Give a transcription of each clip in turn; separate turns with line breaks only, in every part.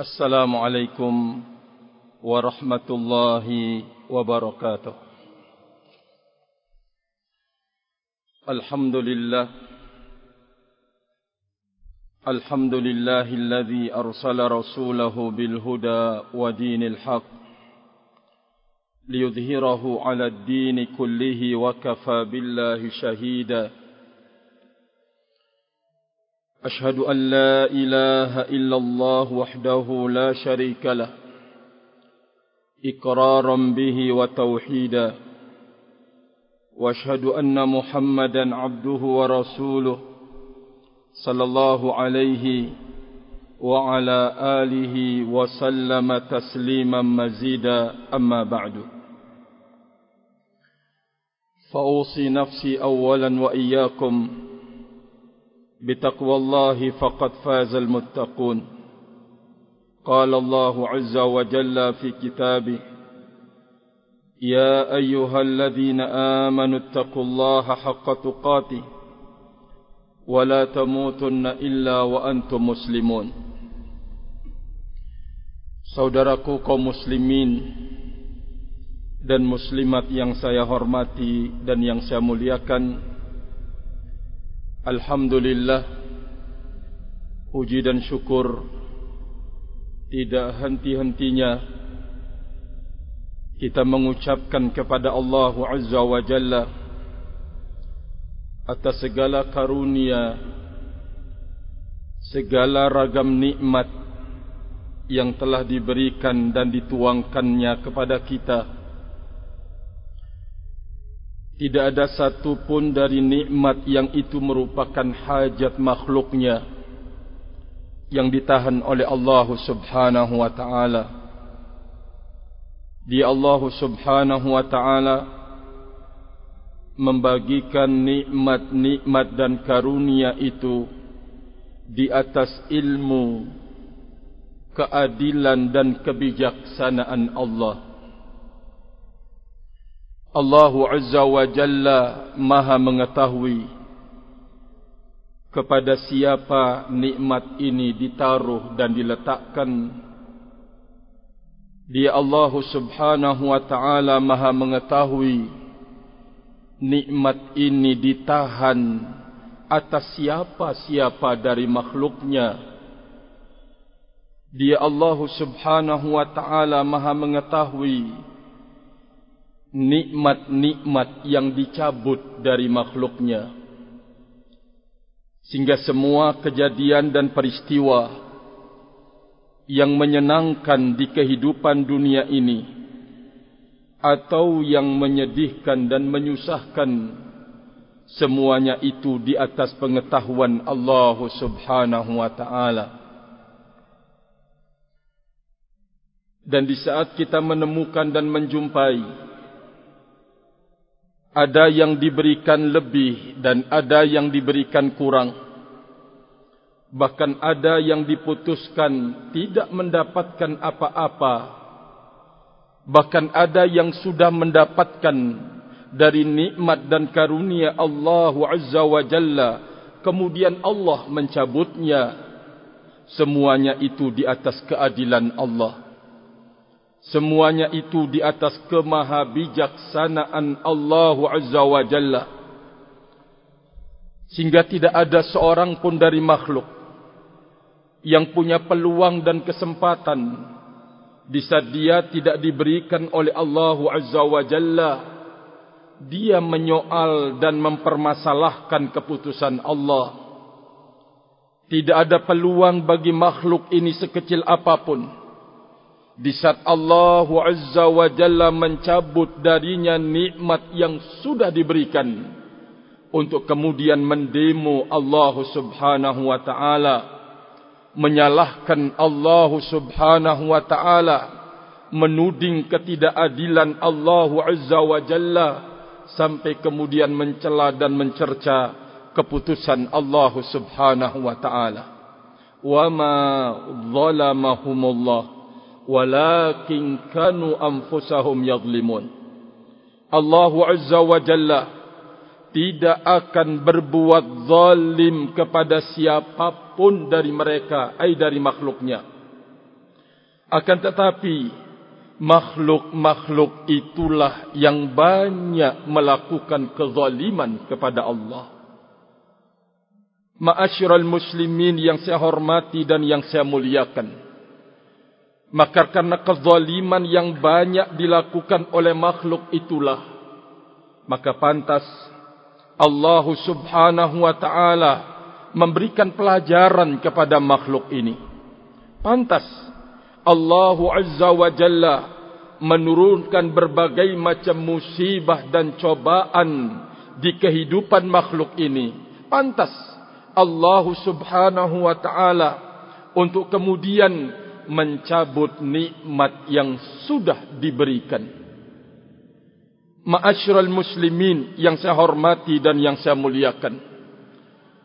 السلام عليكم ورحمة الله وبركاته. الحمد لله الحمد لله الذي أرسل رسوله بالهدى ودين الحق ليظهره على الدين كله وكفى بالله شهيدا. أشهد أن لا إله إلا الله وحده لا شريك له إقرارا به وتوحيدا وأشهد أن محمدا عبده ورسوله صلى الله عليه وعلى آله وسلم تسليما مزيدا أما بعد. فأوصي نفسي أولا وإياكم بتقوى الله فقد فاز المتقون قال الله عز وجل في كتابه يا أيها الذين آمنوا اتقوا الله حق تقاته ولا تموتن إلا وأنتم مسلمون Saudaraku kaum muslimin dan muslimat yang saya hormati dan yang saya muliakan Alhamdulillah Puji dan syukur Tidak henti-hentinya Kita mengucapkan kepada Allah Azza wa Jalla Atas segala karunia Segala ragam nikmat Yang telah diberikan dan dituangkannya kepada kita Tidak ada satu pun dari nikmat yang itu merupakan hajat makhluknya yang ditahan oleh Allah Subhanahu wa taala. Di Allah Subhanahu wa taala membagikan nikmat-nikmat dan karunia itu di atas ilmu, keadilan dan kebijaksanaan Allah. Allah Azza wa Jalla maha mengetahui kepada siapa nikmat ini ditaruh dan diletakkan. Dia Allah Subhanahu wa taala maha mengetahui nikmat ini ditahan atas siapa-siapa dari makhluknya. Dia Allah Subhanahu wa taala maha mengetahui nikmat-nikmat yang dicabut dari makhluknya. Sehingga semua kejadian dan peristiwa yang menyenangkan di kehidupan dunia ini atau yang menyedihkan dan menyusahkan semuanya itu di atas pengetahuan Allah Subhanahu wa taala. Dan di saat kita menemukan dan menjumpai ada yang diberikan lebih dan ada yang diberikan kurang. Bahkan ada yang diputuskan tidak mendapatkan apa-apa. Bahkan ada yang sudah mendapatkan dari nikmat dan karunia Allah Azza wa Jalla. Kemudian Allah mencabutnya. Semuanya itu di atas keadilan Allah. Semuanya itu di atas kemahabijaksanaan Allah Azza wa Jalla. Sehingga tidak ada seorang pun dari makhluk yang punya peluang dan kesempatan di saat dia tidak diberikan oleh Allah Azza wa Jalla. Dia menyoal dan mempermasalahkan keputusan Allah. Tidak ada peluang bagi makhluk ini sekecil apapun di saat Allah Azza wa Jalla mencabut darinya nikmat yang sudah diberikan untuk kemudian mendemo Allah Subhanahu wa taala menyalahkan Allah Subhanahu wa taala menuding ketidakadilan Allah Azza wa Jalla sampai kemudian mencela dan mencerca keputusan Allah Subhanahu wa taala. Wa ma zalamahumullah walakin kanu anfusahum yadhlimun Allah Azza wa Jalla tidak akan berbuat zalim kepada siapapun dari mereka ai dari makhluknya Akan tetapi makhluk-makhluk itulah yang banyak melakukan kezaliman kepada Allah. Ma'asyiral muslimin yang saya hormati dan yang saya muliakan. Maka karena kezaliman yang banyak dilakukan oleh makhluk itulah maka pantas Allah Subhanahu wa taala memberikan pelajaran kepada makhluk ini. Pantas Allah Azza wa Jalla menurunkan berbagai macam musibah dan cobaan di kehidupan makhluk ini. Pantas Allah subhanahu wa ta'ala untuk kemudian mencabut nikmat yang sudah diberikan. Ma'asyiral muslimin yang saya hormati dan yang saya muliakan.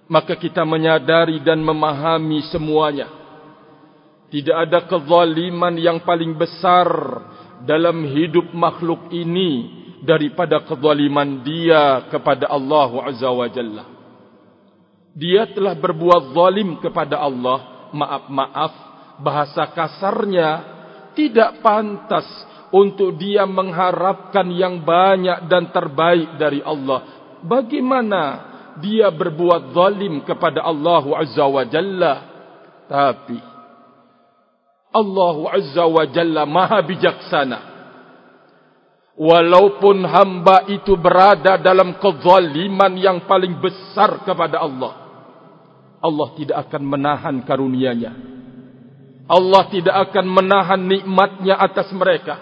Maka kita menyadari dan memahami semuanya. Tidak ada kezaliman yang paling besar dalam hidup makhluk ini daripada kezaliman dia kepada Allah Azza wa Jalla dia telah berbuat zalim kepada Allah, maaf-maaf, bahasa kasarnya tidak pantas untuk dia mengharapkan yang banyak dan terbaik dari Allah. Bagaimana dia berbuat zalim kepada Allah Azza wa Jalla? Tapi Allah Azza wa Jalla maha bijaksana. Walaupun hamba itu berada dalam kezaliman yang paling besar kepada Allah. Allah tidak akan menahan karunia-Nya. Allah tidak akan menahan nikmatnya atas mereka.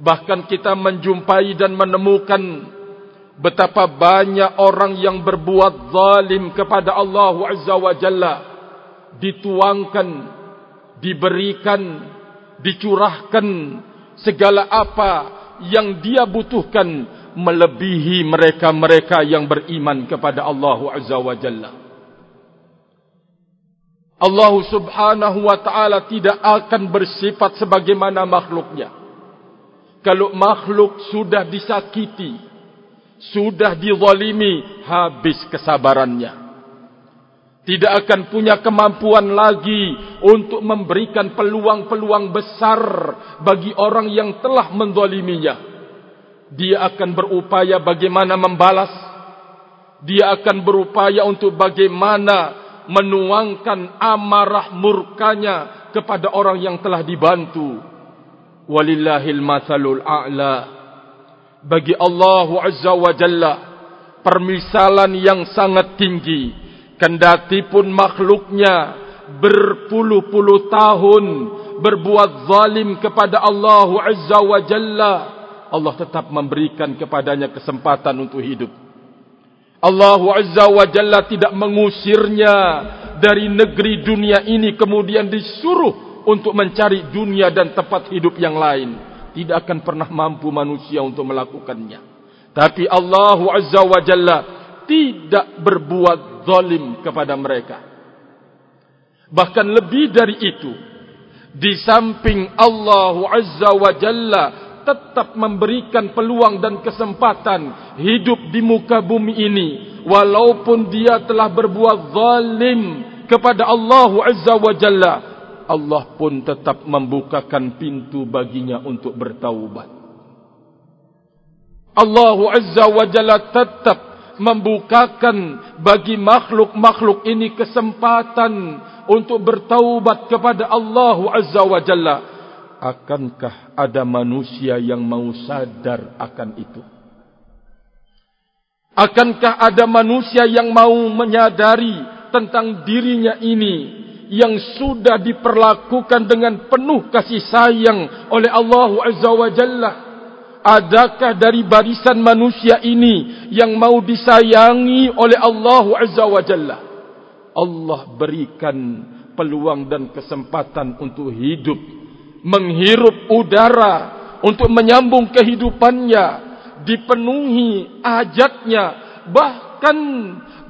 Bahkan kita menjumpai dan menemukan betapa banyak orang yang berbuat zalim kepada Allah Azza wa Jalla dituangkan, diberikan, dicurahkan segala apa yang dia butuhkan melebihi mereka-mereka yang beriman kepada Allah Azza wa Jalla. Allah Subhanahu wa taala tidak akan bersifat sebagaimana makhluknya. Kalau makhluk sudah disakiti, sudah dizalimi, habis kesabarannya tidak akan punya kemampuan lagi untuk memberikan peluang-peluang besar bagi orang yang telah mendoliminya. Dia akan berupaya bagaimana membalas. Dia akan berupaya untuk bagaimana menuangkan amarah murkanya kepada orang yang telah dibantu. Walillahil mathalul a'la. Bagi Allah Azza wa Jalla, permisalan yang sangat tinggi kendati pun makhluknya berpuluh-puluh tahun berbuat zalim kepada Allah Azza wa Jalla Allah tetap memberikan kepadanya kesempatan untuk hidup Allah Azza wa Jalla tidak mengusirnya dari negeri dunia ini kemudian disuruh untuk mencari dunia dan tempat hidup yang lain tidak akan pernah mampu manusia untuk melakukannya tapi Allah Azza wa Jalla tidak berbuat zalim kepada mereka. Bahkan lebih dari itu, di samping Allah Azza wa Jalla tetap memberikan peluang dan kesempatan hidup di muka bumi ini walaupun dia telah berbuat zalim kepada Allah Azza wa Jalla Allah pun tetap membukakan pintu baginya untuk bertaubat Allah Azza wa Jalla tetap membukakan bagi makhluk-makhluk ini kesempatan untuk bertaubat kepada Allah Azza wa Jalla. Akankah ada manusia yang mau sadar akan itu? Akankah ada manusia yang mau menyadari tentang dirinya ini yang sudah diperlakukan dengan penuh kasih sayang oleh Allah Azza wa Jalla? adakah dari barisan manusia ini yang mau disayangi oleh Allah Azza wa Jalla? Allah berikan peluang dan kesempatan untuk hidup, menghirup udara untuk menyambung kehidupannya, dipenuhi ajatnya, bahkan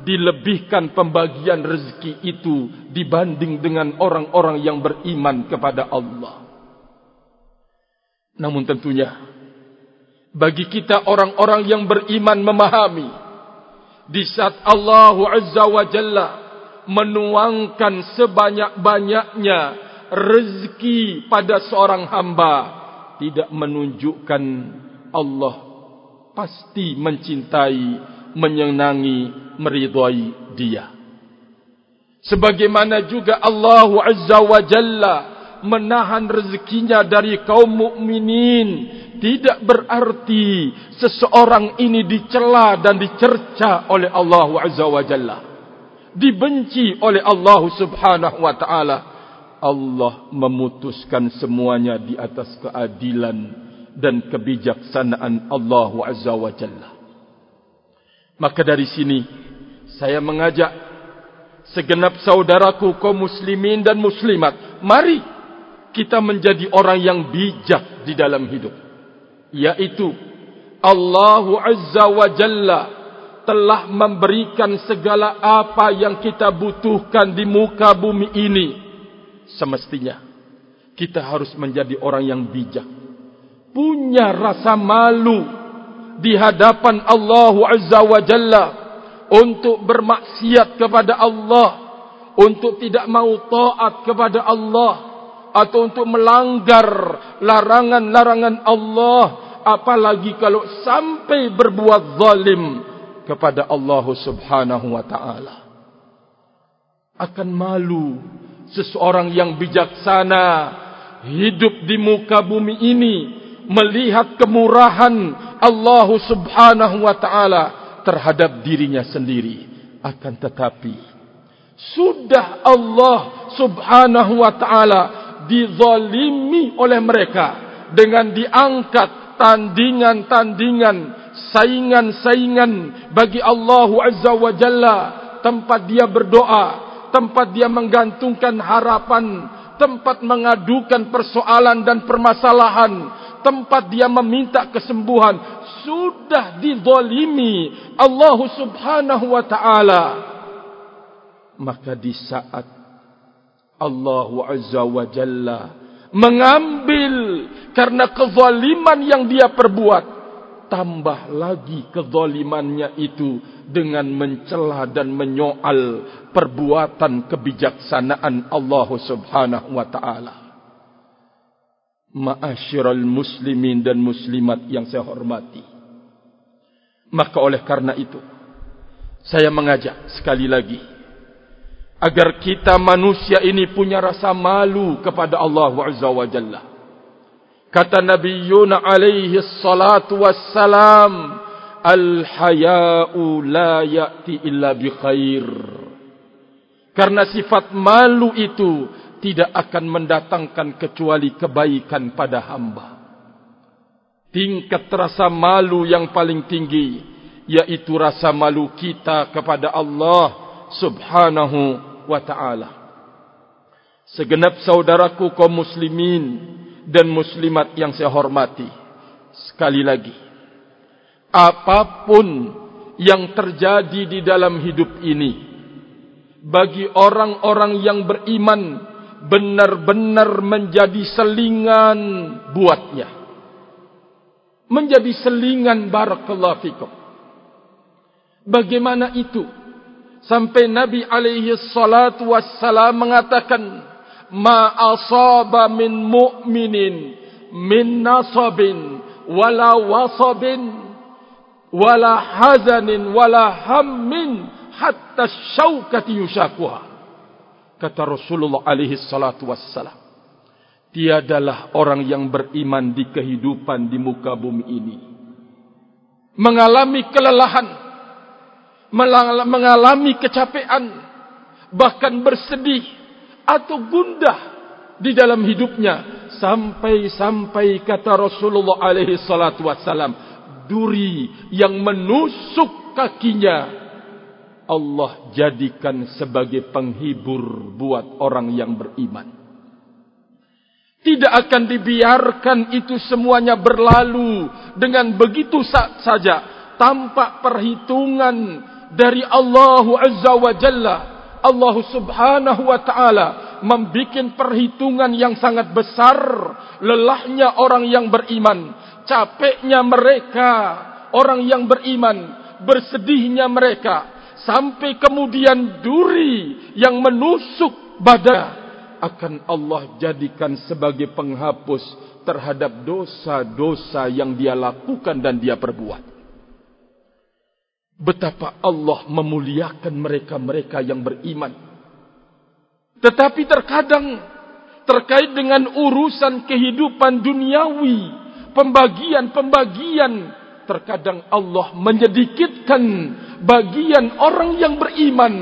dilebihkan pembagian rezeki itu dibanding dengan orang-orang yang beriman kepada Allah. Namun tentunya bagi kita orang-orang yang beriman memahami di saat Allah Azza wa Jalla menuangkan sebanyak-banyaknya rezeki pada seorang hamba tidak menunjukkan Allah pasti mencintai, menyenangi, meridhai dia. Sebagaimana juga Allah Azza wa Jalla menahan rezekinya dari kaum mukminin tidak berarti seseorang ini dicela dan dicerca oleh Allah Azza wa Jalla. Dibenci oleh Allah Subhanahu wa taala. Allah memutuskan semuanya di atas keadilan dan kebijaksanaan Allah Azza wa Jalla. Maka dari sini saya mengajak segenap saudaraku kaum muslimin dan muslimat, mari kita menjadi orang yang bijak di dalam hidup yaitu Allah Azza wa Jalla telah memberikan segala apa yang kita butuhkan di muka bumi ini semestinya. Kita harus menjadi orang yang bijak. Punya rasa malu di hadapan Allah Azza wa Jalla untuk bermaksiat kepada Allah untuk tidak mau taat kepada Allah atau untuk melanggar larangan-larangan Allah apalagi kalau sampai berbuat zalim kepada Allah Subhanahu wa taala. Akan malu seseorang yang bijaksana hidup di muka bumi ini melihat kemurahan Allah Subhanahu wa taala terhadap dirinya sendiri. Akan tetapi sudah Allah Subhanahu wa taala dizalimi oleh mereka dengan diangkat tandingan-tandingan saingan-saingan bagi Allah Azza wa Jalla tempat dia berdoa tempat dia menggantungkan harapan tempat mengadukan persoalan dan permasalahan tempat dia meminta kesembuhan sudah dizalimi Allah Subhanahu wa taala. Maka di saat Allah Azza wa Jalla mengambil karena kezaliman yang dia perbuat tambah lagi kezalimannya itu dengan mencela dan menyoal perbuatan kebijaksanaan Allah Subhanahu wa taala Ma'asyiral muslimin dan muslimat yang saya hormati maka oleh karena itu saya mengajak sekali lagi agar kita manusia ini punya rasa malu kepada Allah Azza wa Jalla. Kata Nabi Yuna alaihi salatu wassalam, Al-haya'u la ya'ti illa bi khair. Karena sifat malu itu tidak akan mendatangkan kecuali kebaikan pada hamba. Tingkat rasa malu yang paling tinggi, yaitu rasa malu kita kepada Allah subhanahu wa ta'ala. Segenap saudaraku kaum muslimin dan muslimat yang saya hormati. Sekali lagi. Apapun yang terjadi di dalam hidup ini. Bagi orang-orang yang beriman. Benar-benar menjadi selingan buatnya. Menjadi selingan barakallahu fikum. Bagaimana itu? sampai Nabi alaihi salatu wassalam mengatakan ma asaba min mu'minin min nasabin wala wasabin wala hazanin wala hammin hatta syaukati yushakuha. Kata Rasulullah alaihi salatu wassalam tiadalah orang yang beriman di kehidupan di muka bumi ini mengalami kelelahan mengalami kecapean bahkan bersedih atau gundah di dalam hidupnya. Sampai-sampai kata Rasulullah alaihi salatu wasalam duri yang menusuk kakinya Allah jadikan sebagai penghibur buat orang yang beriman. Tidak akan dibiarkan itu semuanya berlalu dengan begitu saja. Tanpa perhitungan dari Allah Azza wa Jalla Allah Subhanahu wa taala membuat perhitungan yang sangat besar lelahnya orang yang beriman capeknya mereka orang yang beriman bersedihnya mereka sampai kemudian duri yang menusuk badan akan Allah jadikan sebagai penghapus terhadap dosa-dosa yang dia lakukan dan dia perbuat. Betapa Allah memuliakan mereka-mereka yang beriman. Tetapi terkadang terkait dengan urusan kehidupan duniawi, pembagian-pembagian, terkadang Allah menyedikitkan bagian orang yang beriman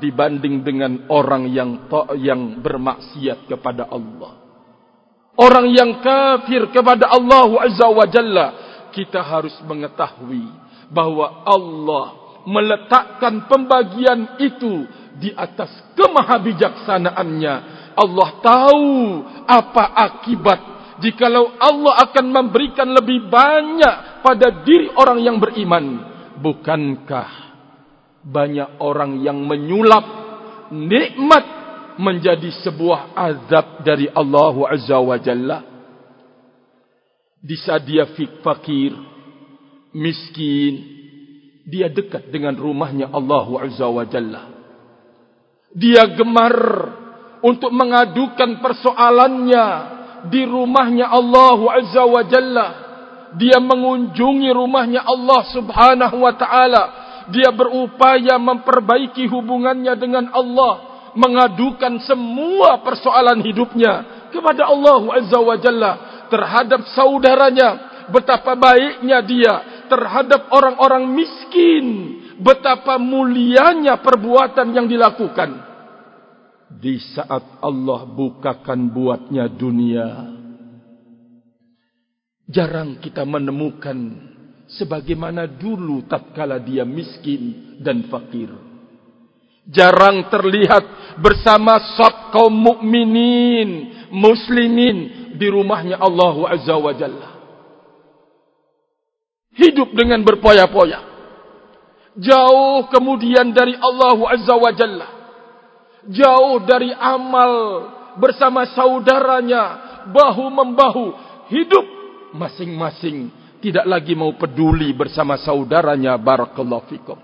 dibanding dengan orang yang yang bermaksiat kepada Allah. Orang yang kafir kepada Allah Azza wa Jalla, kita harus mengetahui bahwa Allah meletakkan pembagian itu di atas kemahabijaksanaannya. Allah tahu apa akibat jikalau Allah akan memberikan lebih banyak pada diri orang yang beriman. Bukankah banyak orang yang menyulap nikmat menjadi sebuah azab dari Allah Azza wa Jalla. Di saat dia fakir, miskin, dia dekat dengan rumahnya Allah Azza wa Jalla. Dia gemar untuk mengadukan persoalannya di rumahnya Allah Azza wa Jalla. Dia mengunjungi rumahnya Allah Subhanahu wa taala dia berupaya memperbaiki hubungannya dengan Allah, mengadukan semua persoalan hidupnya kepada Allah Azza wa Jalla terhadap saudaranya, betapa baiknya dia terhadap orang-orang miskin, betapa mulianya perbuatan yang dilakukan. Di saat Allah bukakan buatnya dunia, jarang kita menemukan sebagaimana dulu tatkala dia miskin dan fakir. Jarang terlihat bersama sab kaum mukminin, muslimin di rumahnya Allah Azza wa Jalla. Hidup dengan berpoya-poya. Jauh kemudian dari Allah Azza wa Jalla. Jauh dari amal bersama saudaranya bahu membahu hidup masing-masing tidak lagi mau peduli bersama saudaranya barakallahu fikum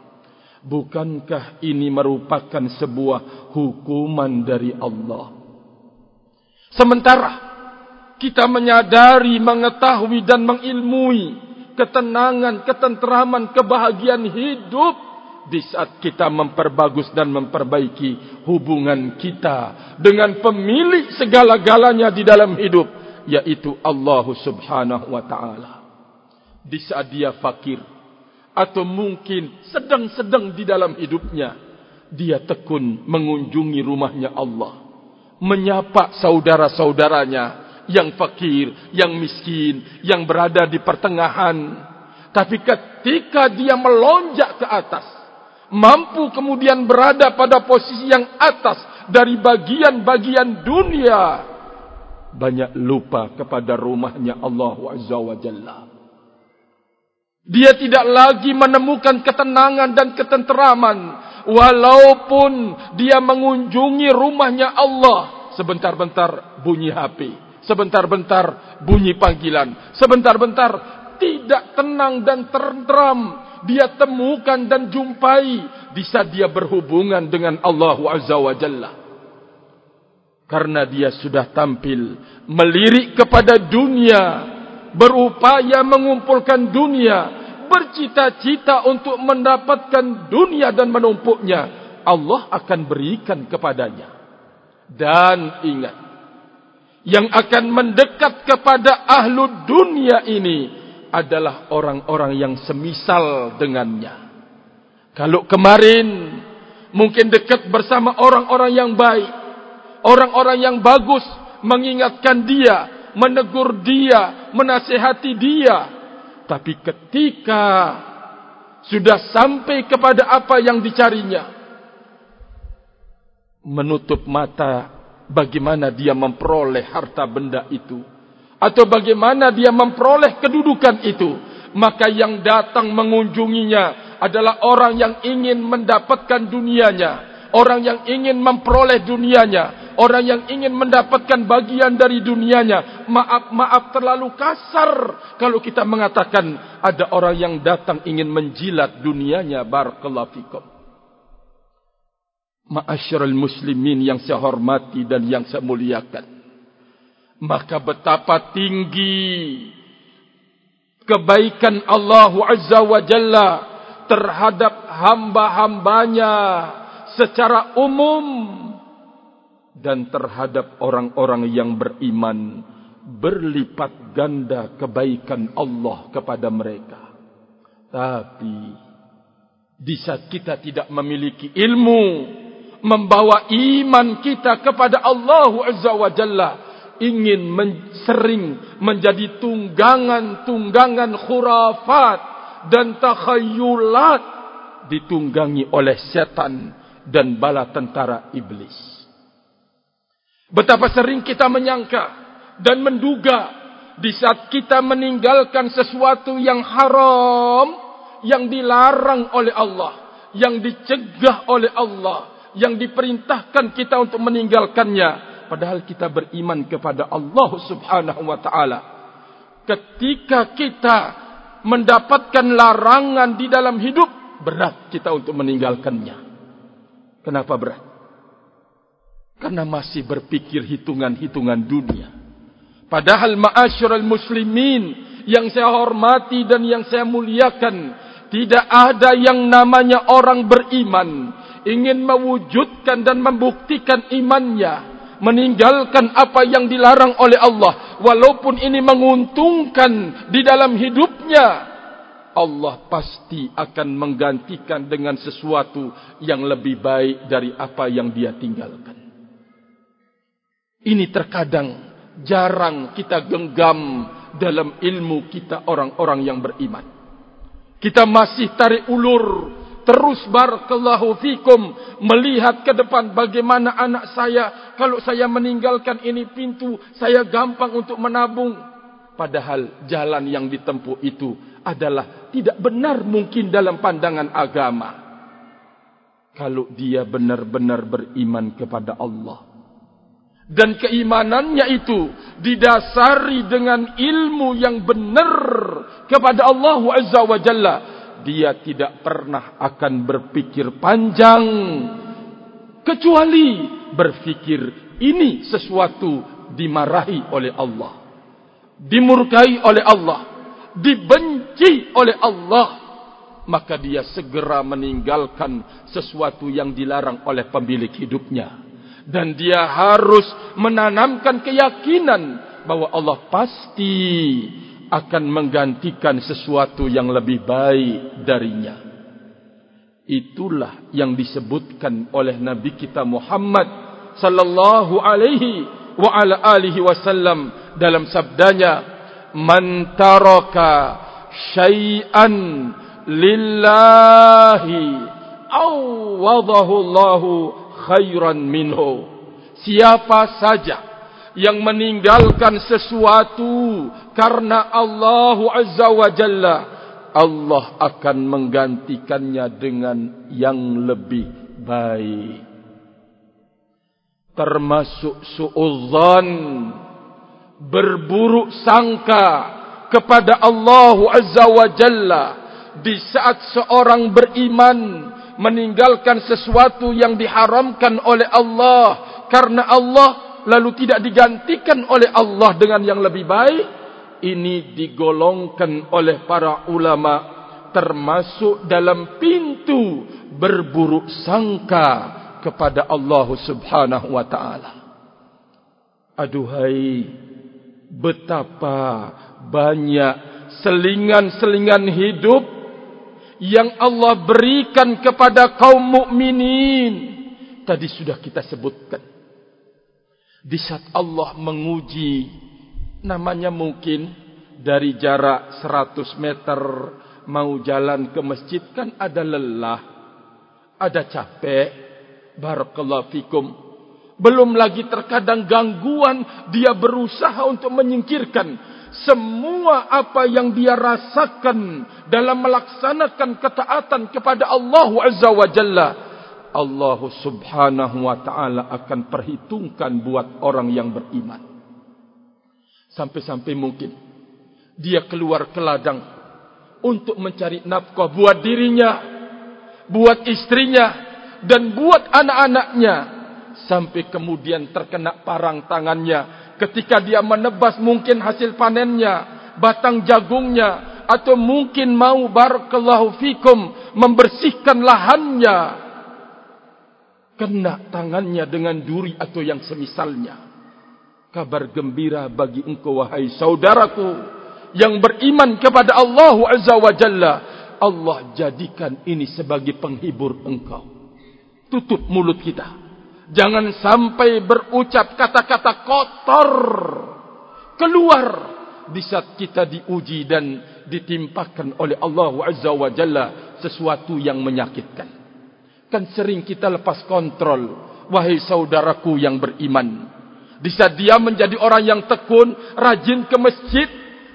bukankah ini merupakan sebuah hukuman dari Allah sementara kita menyadari mengetahui dan mengilmui ketenangan ketenteraman kebahagiaan hidup di saat kita memperbagus dan memperbaiki hubungan kita dengan pemilik segala-galanya di dalam hidup yaitu Allah Subhanahu wa taala. Di saat dia fakir atau mungkin sedang-sedang di dalam hidupnya dia tekun mengunjungi rumahnya Allah menyapa saudara-saudaranya yang fakir, yang miskin, yang berada di pertengahan. Tapi ketika dia melonjak ke atas mampu kemudian berada pada posisi yang atas dari bagian-bagian dunia banyak lupa kepada rumahnya Allah Azza wa Jalla. Dia tidak lagi menemukan ketenangan dan ketenteraman walaupun dia mengunjungi rumahnya Allah. Sebentar-bentar bunyi HP, sebentar-bentar bunyi panggilan, sebentar-bentar tidak tenang dan tenteram dia temukan dan jumpai bisa dia berhubungan dengan Allah Azza wa Jalla. Karena dia sudah tampil melirik kepada dunia berupaya mengumpulkan dunia, bercita-cita untuk mendapatkan dunia dan menumpuknya, Allah akan berikan kepadanya. Dan ingat, yang akan mendekat kepada ahlu dunia ini adalah orang-orang yang semisal dengannya. Kalau kemarin mungkin dekat bersama orang-orang yang baik, orang-orang yang bagus mengingatkan dia, menegur dia, menasehati dia. Tapi ketika sudah sampai kepada apa yang dicarinya, menutup mata bagaimana dia memperoleh harta benda itu. Atau bagaimana dia memperoleh kedudukan itu. Maka yang datang mengunjunginya adalah orang yang ingin mendapatkan dunianya. Orang yang ingin memperoleh dunianya orang yang ingin mendapatkan bagian dari dunianya. Maaf, maaf terlalu kasar kalau kita mengatakan ada orang yang datang ingin menjilat dunianya. Barakallahu fikum. Ma'asyiral muslimin yang saya hormati dan yang saya muliakan. Maka betapa tinggi kebaikan Allah Azza wa Jalla terhadap hamba-hambanya secara umum dan terhadap orang-orang yang beriman berlipat ganda kebaikan Allah kepada mereka. Tapi di saat kita tidak memiliki ilmu membawa iman kita kepada Allah Azza wa Jalla ingin men sering menjadi tunggangan-tunggangan khurafat dan takhayulat ditunggangi oleh setan dan bala tentara iblis. Betapa sering kita menyangka dan menduga di saat kita meninggalkan sesuatu yang haram yang dilarang oleh Allah, yang dicegah oleh Allah, yang diperintahkan kita untuk meninggalkannya. Padahal kita beriman kepada Allah Subhanahu wa taala. Ketika kita mendapatkan larangan di dalam hidup berat kita untuk meninggalkannya. Kenapa berat? Karena masih berpikir hitungan-hitungan dunia. Padahal ma'asyiral muslimin yang saya hormati dan yang saya muliakan tidak ada yang namanya orang beriman ingin mewujudkan dan membuktikan imannya meninggalkan apa yang dilarang oleh Allah. Walaupun ini menguntungkan di dalam hidupnya Allah pasti akan menggantikan dengan sesuatu yang lebih baik dari apa yang dia tinggalkan. Ini terkadang jarang kita genggam dalam ilmu kita orang-orang yang beriman. Kita masih tarik ulur terus barakallahu fikum melihat ke depan bagaimana anak saya. Kalau saya meninggalkan ini pintu saya gampang untuk menabung. Padahal jalan yang ditempuh itu adalah tidak benar mungkin dalam pandangan agama. Kalau dia benar-benar beriman kepada Allah. Dan keimanannya itu didasari dengan ilmu yang benar kepada Allah Azza wa Jalla dia tidak pernah akan berpikir panjang. Kecuali berpikir ini sesuatu dimarahi oleh Allah. Dimurkai oleh Allah. Dibenci oleh Allah. Maka dia segera meninggalkan sesuatu yang dilarang oleh pemilik hidupnya. Dan dia harus menanamkan keyakinan bahwa Allah pasti akan menggantikan sesuatu yang lebih baik darinya. Itulah yang disebutkan oleh Nabi kita Muhammad sallallahu alaihi wa ala alihi wasallam dalam sabdanya man taraka syai'an lillahi awadahu Allahu khairan minhu siapa saja yang meninggalkan sesuatu karena Allah Azza wa Jalla. Allah akan menggantikannya dengan yang lebih baik. Termasuk suudzan berburuk sangka kepada Allah Azza wa Jalla. Di saat seorang beriman meninggalkan sesuatu yang diharamkan oleh Allah karena Allah lalu tidak digantikan oleh Allah dengan yang lebih baik ini digolongkan oleh para ulama termasuk dalam pintu berburuk sangka kepada Allah Subhanahu wa taala. Aduhai betapa banyak selingan-selingan hidup yang Allah berikan kepada kaum mukminin. Tadi sudah kita sebutkan di saat Allah menguji namanya mungkin dari jarak 100 meter mau jalan ke masjid kan ada lelah ada capek. Barakallahu fikum. Belum lagi terkadang gangguan dia berusaha untuk menyingkirkan semua apa yang dia rasakan dalam melaksanakan ketaatan kepada Allah Azza wa Jalla Allah subhanahu wa ta'ala akan perhitungkan buat orang yang beriman. Sampai-sampai mungkin dia keluar ke ladang untuk mencari nafkah buat dirinya, buat istrinya, dan buat anak-anaknya. Sampai kemudian terkena parang tangannya. Ketika dia menebas mungkin hasil panennya batang jagungnya atau mungkin mau barakallahu fikum membersihkan lahannya kena tangannya dengan duri atau yang semisalnya. Kabar gembira bagi engkau wahai saudaraku yang beriman kepada Allah Azza wa Jalla. Allah jadikan ini sebagai penghibur engkau. Tutup mulut kita. Jangan sampai berucap kata-kata kotor. Keluar. Di saat kita diuji dan ditimpakan oleh Allah Azza wa Jalla sesuatu yang menyakitkan kan sering kita lepas kontrol wahai saudaraku yang beriman di saat dia menjadi orang yang tekun rajin ke masjid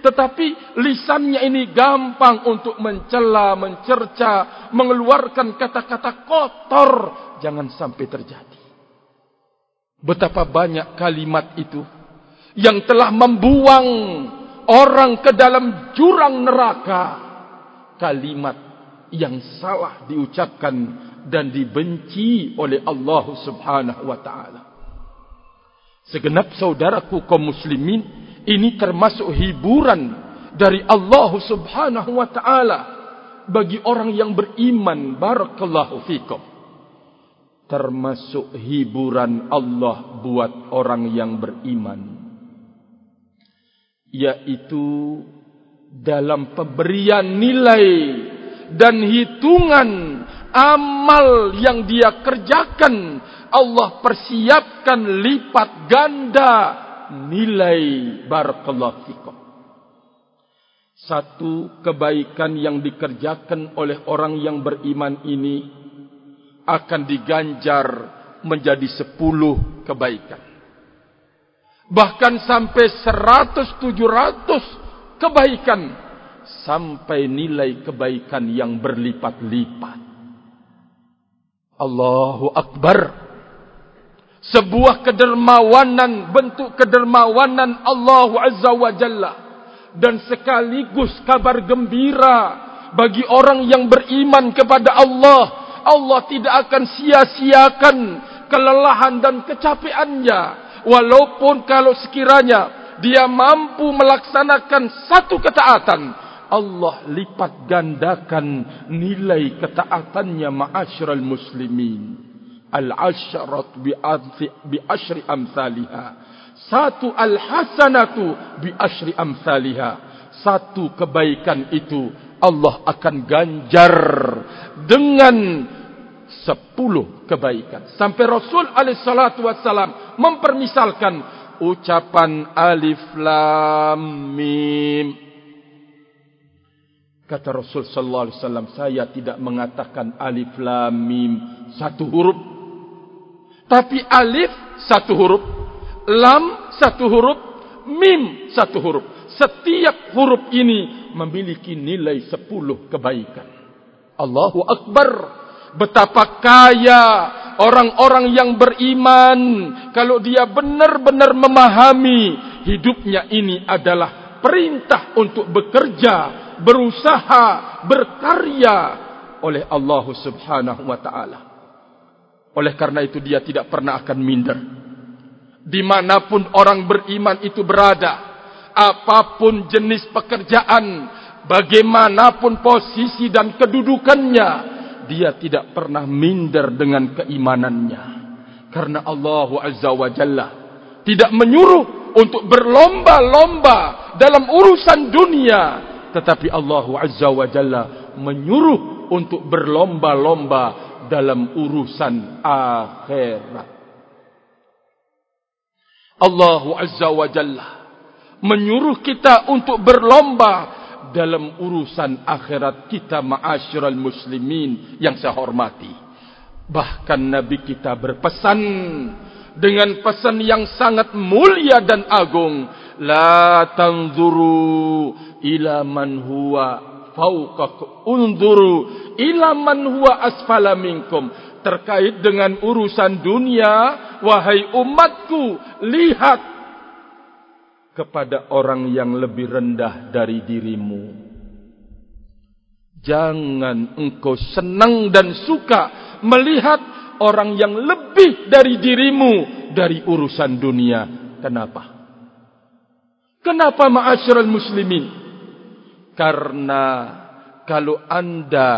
tetapi lisannya ini gampang untuk mencela, mencerca, mengeluarkan kata-kata kotor. Jangan sampai terjadi. Betapa banyak kalimat itu yang telah membuang orang ke dalam jurang neraka. Kalimat yang salah diucapkan dan dibenci oleh Allah Subhanahu wa taala. Segenap saudaraku kaum muslimin ini termasuk hiburan dari Allah Subhanahu wa taala bagi orang yang beriman barakallahu fikum termasuk hiburan Allah buat orang yang beriman yaitu dalam pemberian nilai dan hitungan amal yang dia kerjakan Allah persiapkan lipat ganda nilai barakallahu fikum. Satu kebaikan yang dikerjakan oleh orang yang beriman ini akan diganjar menjadi sepuluh kebaikan. Bahkan sampai seratus tujuh ratus kebaikan. Sampai nilai kebaikan yang berlipat-lipat. Allahu Akbar. Sebuah kedermawanan bentuk kedermawanan Allah Azza wa Jalla. Dan sekaligus kabar gembira bagi orang yang beriman kepada Allah. Allah tidak akan sia-siakan kelelahan dan kecapeannya. Walaupun kalau sekiranya dia mampu melaksanakan satu ketaatan Allah lipat gandakan nilai ketaatannya ma'asyiral muslimin. Al-asharat bi ashri amsalha satu al-hasanatu bi ashri amsalha satu kebaikan itu Allah akan ganjar dengan sepuluh kebaikan. Sampai Rasul alaihi salatu wasallam mempermisalkan ucapan alif lam mim kata Rasul sallallahu alaihi wasallam saya tidak mengatakan alif lam mim satu huruf tapi alif satu huruf, lam satu huruf, mim satu huruf. Setiap huruf ini memiliki nilai sepuluh kebaikan. Allahu Akbar. Betapa kaya orang-orang yang beriman. Kalau dia benar-benar memahami hidupnya ini adalah perintah untuk bekerja, berusaha, berkarya oleh Allah subhanahu wa ta'ala. Oleh karena itu dia tidak pernah akan minder. Dimanapun orang beriman itu berada. Apapun jenis pekerjaan. Bagaimanapun posisi dan kedudukannya. Dia tidak pernah minder dengan keimanannya. Karena Allah Azza wa Jalla. Tidak menyuruh untuk berlomba-lomba dalam urusan dunia. Tetapi Allah Azza wa Jalla menyuruh untuk berlomba-lomba dalam urusan akhirat. Allah Azza wa Jalla menyuruh kita untuk berlomba dalam urusan akhirat kita ma'asyiral muslimin yang saya hormati. Bahkan Nabi kita berpesan dengan pesan yang sangat mulia dan agung. La tanzuru ila man huwa fawqak unzuru ila man huwa asfala minkum. Terkait dengan urusan dunia wahai umatku lihat kepada orang yang lebih rendah dari dirimu. Jangan engkau senang dan suka melihat orang yang lebih dari dirimu dari urusan dunia. Kenapa? Kenapa ma'asyiral muslimin? Karena kalau anda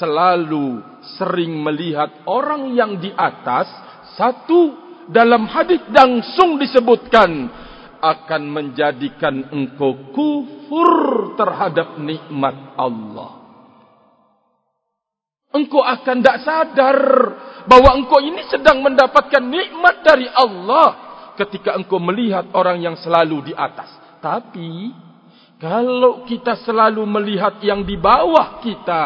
selalu sering melihat orang yang di atas, satu dalam hadis langsung disebutkan akan menjadikan engkau kufur terhadap nikmat Allah. Engkau akan tidak sadar bahwa engkau ini sedang mendapatkan nikmat dari Allah ketika engkau melihat orang yang selalu di atas. Tapi kalau kita selalu melihat yang di bawah kita,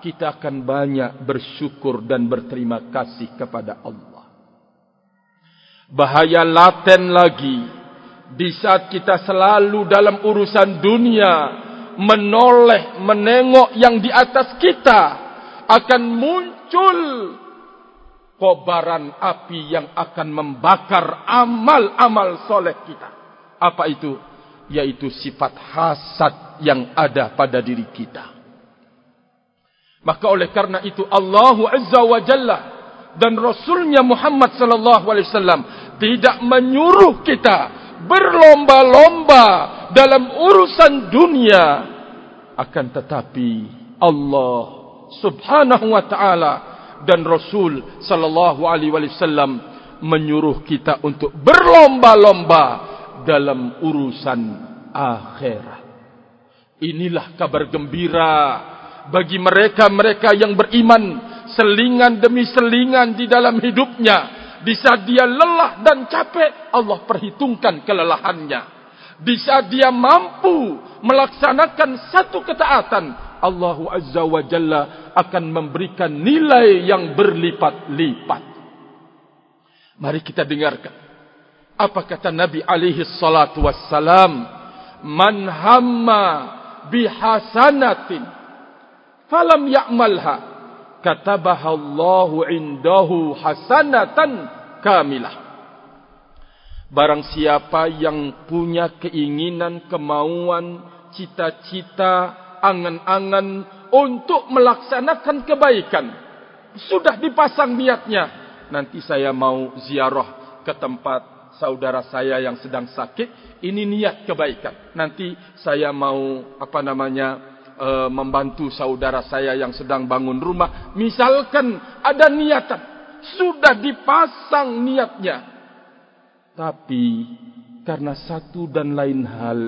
kita akan banyak bersyukur dan berterima kasih kepada Allah. Bahaya laten lagi di saat kita selalu dalam urusan dunia menoleh menengok yang di atas kita akan muncul kobaran api yang akan membakar amal-amal soleh kita. Apa itu? yaitu sifat hasad yang ada pada diri kita. Maka oleh karena itu Allah Azza wa Jalla dan Rasulnya Muhammad sallallahu alaihi wasallam tidak menyuruh kita berlomba-lomba dalam urusan dunia akan tetapi Allah Subhanahu wa taala dan Rasul sallallahu alaihi wasallam menyuruh kita untuk berlomba-lomba dalam urusan akhirat. Inilah kabar gembira bagi mereka-mereka yang beriman selingan demi selingan di dalam hidupnya. Di saat dia lelah dan capek, Allah perhitungkan kelelahannya. Di saat dia mampu melaksanakan satu ketaatan, Allah Azza wa Jalla akan memberikan nilai yang berlipat-lipat. Mari kita dengarkan apa kata Nabi alaihi salatu wassalam? Man hamma bihasanatin falam ya'malha katabaha Allahu indahu hasanatan kamilah. Barang siapa yang punya keinginan, kemauan, cita-cita, angan-angan untuk melaksanakan kebaikan. Sudah dipasang niatnya. Nanti saya mau ziarah ke tempat saudara saya yang sedang sakit, ini niat kebaikan. Nanti saya mau apa namanya e, membantu saudara saya yang sedang bangun rumah. Misalkan ada niatan, sudah dipasang niatnya. Tapi karena satu dan lain hal,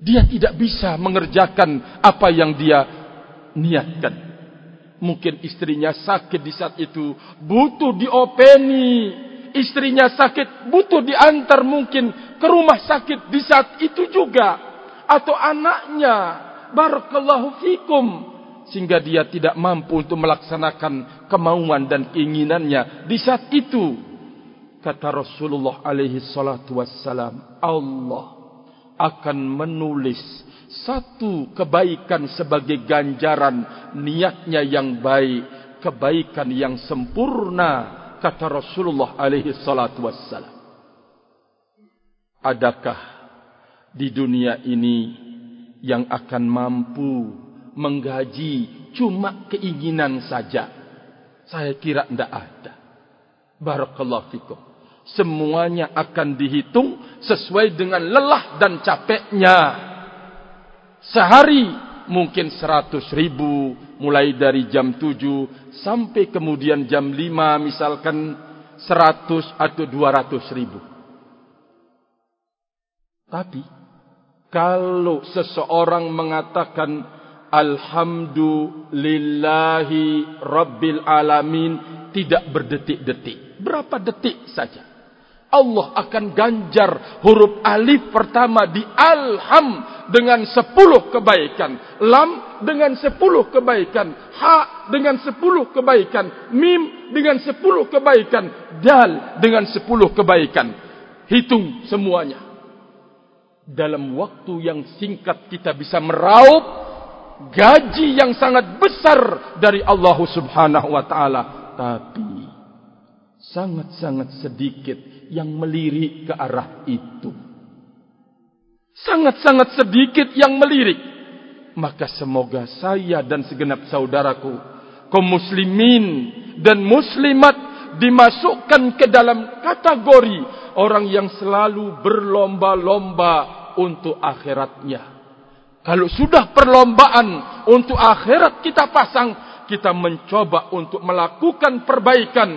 dia tidak bisa mengerjakan apa yang dia niatkan. Mungkin istrinya sakit di saat itu, butuh diopeni istrinya sakit, butuh diantar mungkin ke rumah sakit di saat itu juga. Atau anaknya, barakallahu fikum. Sehingga dia tidak mampu untuk melaksanakan kemauan dan keinginannya di saat itu. Kata Rasulullah alaihi salatu wassalam, Allah akan menulis satu kebaikan sebagai ganjaran niatnya yang baik, kebaikan yang sempurna kata Rasulullah alaihi salatu wassalam. Adakah di dunia ini yang akan mampu menggaji cuma keinginan saja? Saya kira tidak ada. Barakallahu fikum. Semuanya akan dihitung sesuai dengan lelah dan capeknya. Sehari mungkin seratus ribu, mulai dari jam 7 sampai kemudian jam 5 misalkan 100 atau 200 ribu. Tapi kalau seseorang mengatakan Alhamdulillahi Rabbil Alamin tidak berdetik-detik. Berapa detik saja. Allah akan ganjar huruf alif pertama di alham dengan sepuluh kebaikan. Lam dengan sepuluh kebaikan. Ha dengan sepuluh kebaikan. Mim dengan sepuluh kebaikan. Dal dengan sepuluh kebaikan. Hitung semuanya. Dalam waktu yang singkat kita bisa meraup gaji yang sangat besar dari Allah subhanahu wa ta'ala. Tapi sangat-sangat sedikit yang melirik ke arah itu. Sangat-sangat sedikit yang melirik. Maka semoga saya dan segenap saudaraku, kaum muslimin dan muslimat dimasukkan ke dalam kategori orang yang selalu berlomba-lomba untuk akhiratnya. Kalau sudah perlombaan untuk akhirat kita pasang, kita mencoba untuk melakukan perbaikan,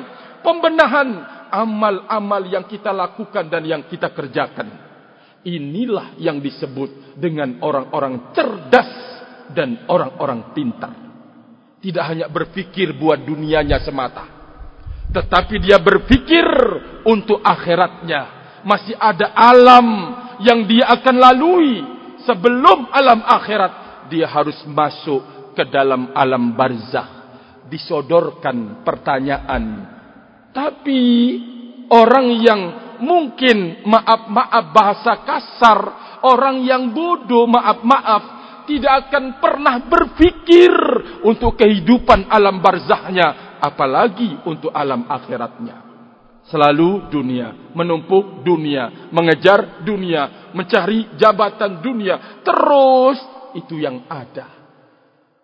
pembenahan amal-amal yang kita lakukan dan yang kita kerjakan. Inilah yang disebut dengan orang-orang cerdas dan orang-orang pintar. Tidak hanya berpikir buat dunianya semata. Tetapi dia berpikir untuk akhiratnya. Masih ada alam yang dia akan lalui. Sebelum alam akhirat, dia harus masuk ke dalam alam barzah. Disodorkan pertanyaan. Tapi orang yang mungkin maaf-maaf bahasa kasar, orang yang bodoh maaf-maaf tidak akan pernah berfikir untuk kehidupan alam barzahnya, apalagi untuk alam akhiratnya. Selalu dunia, menumpuk dunia, mengejar dunia, mencari jabatan dunia, terus itu yang ada.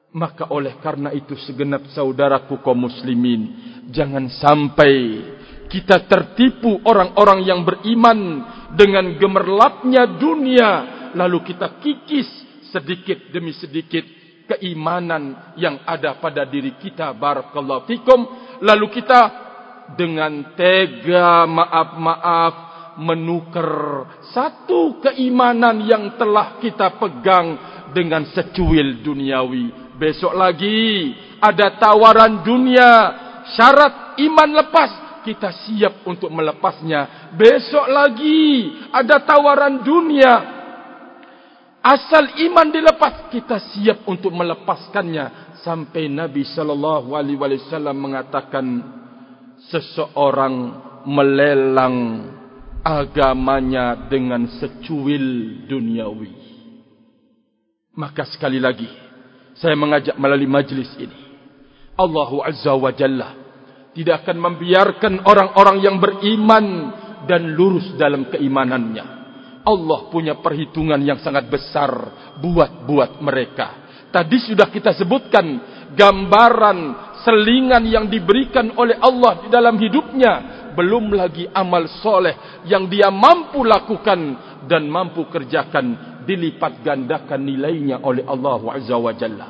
Maka oleh karena itu segenap saudaraku kaum muslimin, jangan sampai kita tertipu orang-orang yang beriman dengan gemerlapnya dunia lalu kita kikis sedikit demi sedikit keimanan yang ada pada diri kita. Barakallahu fikum. Lalu kita dengan tega maaf-maaf menukar satu keimanan yang telah kita pegang dengan secuil duniawi besok lagi ada tawaran dunia syarat iman lepas kita siap untuk melepasnya. Besok lagi ada tawaran dunia. Asal iman dilepas, kita siap untuk melepaskannya. Sampai Nabi sallallahu alaihi wasallam mengatakan seseorang melelang agamanya dengan secuil duniawi. Maka sekali lagi saya mengajak melalui majlis ini Allah Azza wa Jalla tidak akan membiarkan orang-orang yang beriman dan lurus dalam keimanannya. Allah punya perhitungan yang sangat besar buat-buat mereka. Tadi sudah kita sebutkan gambaran selingan yang diberikan oleh Allah di dalam hidupnya. Belum lagi amal soleh yang dia mampu lakukan dan mampu kerjakan dilipat gandakan nilainya oleh Allah Azza wa Jalla.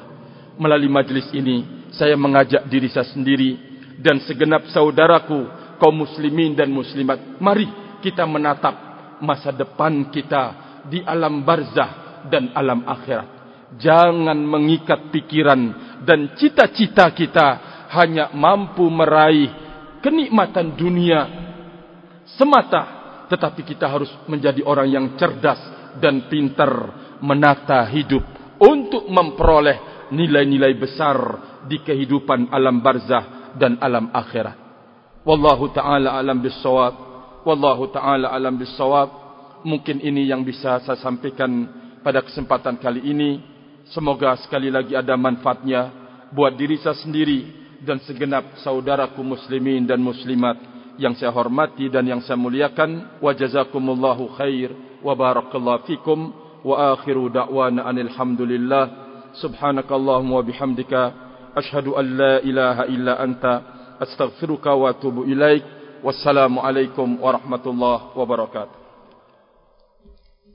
Melalui majlis ini, saya mengajak diri saya sendiri dan segenap saudaraku kaum muslimin dan muslimat. Mari kita menatap masa depan kita di alam barzah dan alam akhirat. Jangan mengikat pikiran dan cita-cita kita hanya mampu meraih kenikmatan dunia semata. Tetapi kita harus menjadi orang yang cerdas dan pintar menata hidup untuk memperoleh nilai-nilai besar di kehidupan alam barzah dan alam akhirat. Wallahu taala alam bisawab. Wallahu taala alam bisawab. Mungkin ini yang bisa saya sampaikan pada kesempatan kali ini. Semoga sekali lagi ada manfaatnya buat diri saya sendiri dan segenap saudaraku muslimin dan muslimat yang saya hormati dan yang saya muliakan. Wa jazakumullahu khair وبارك الله فيكم واخر دعوانا ان الحمد لله سبحانك اللهم وبحمدك اشهد ان لا اله الا انت استغفرك واتوب اليك والسلام عليكم ورحمه الله وبركاته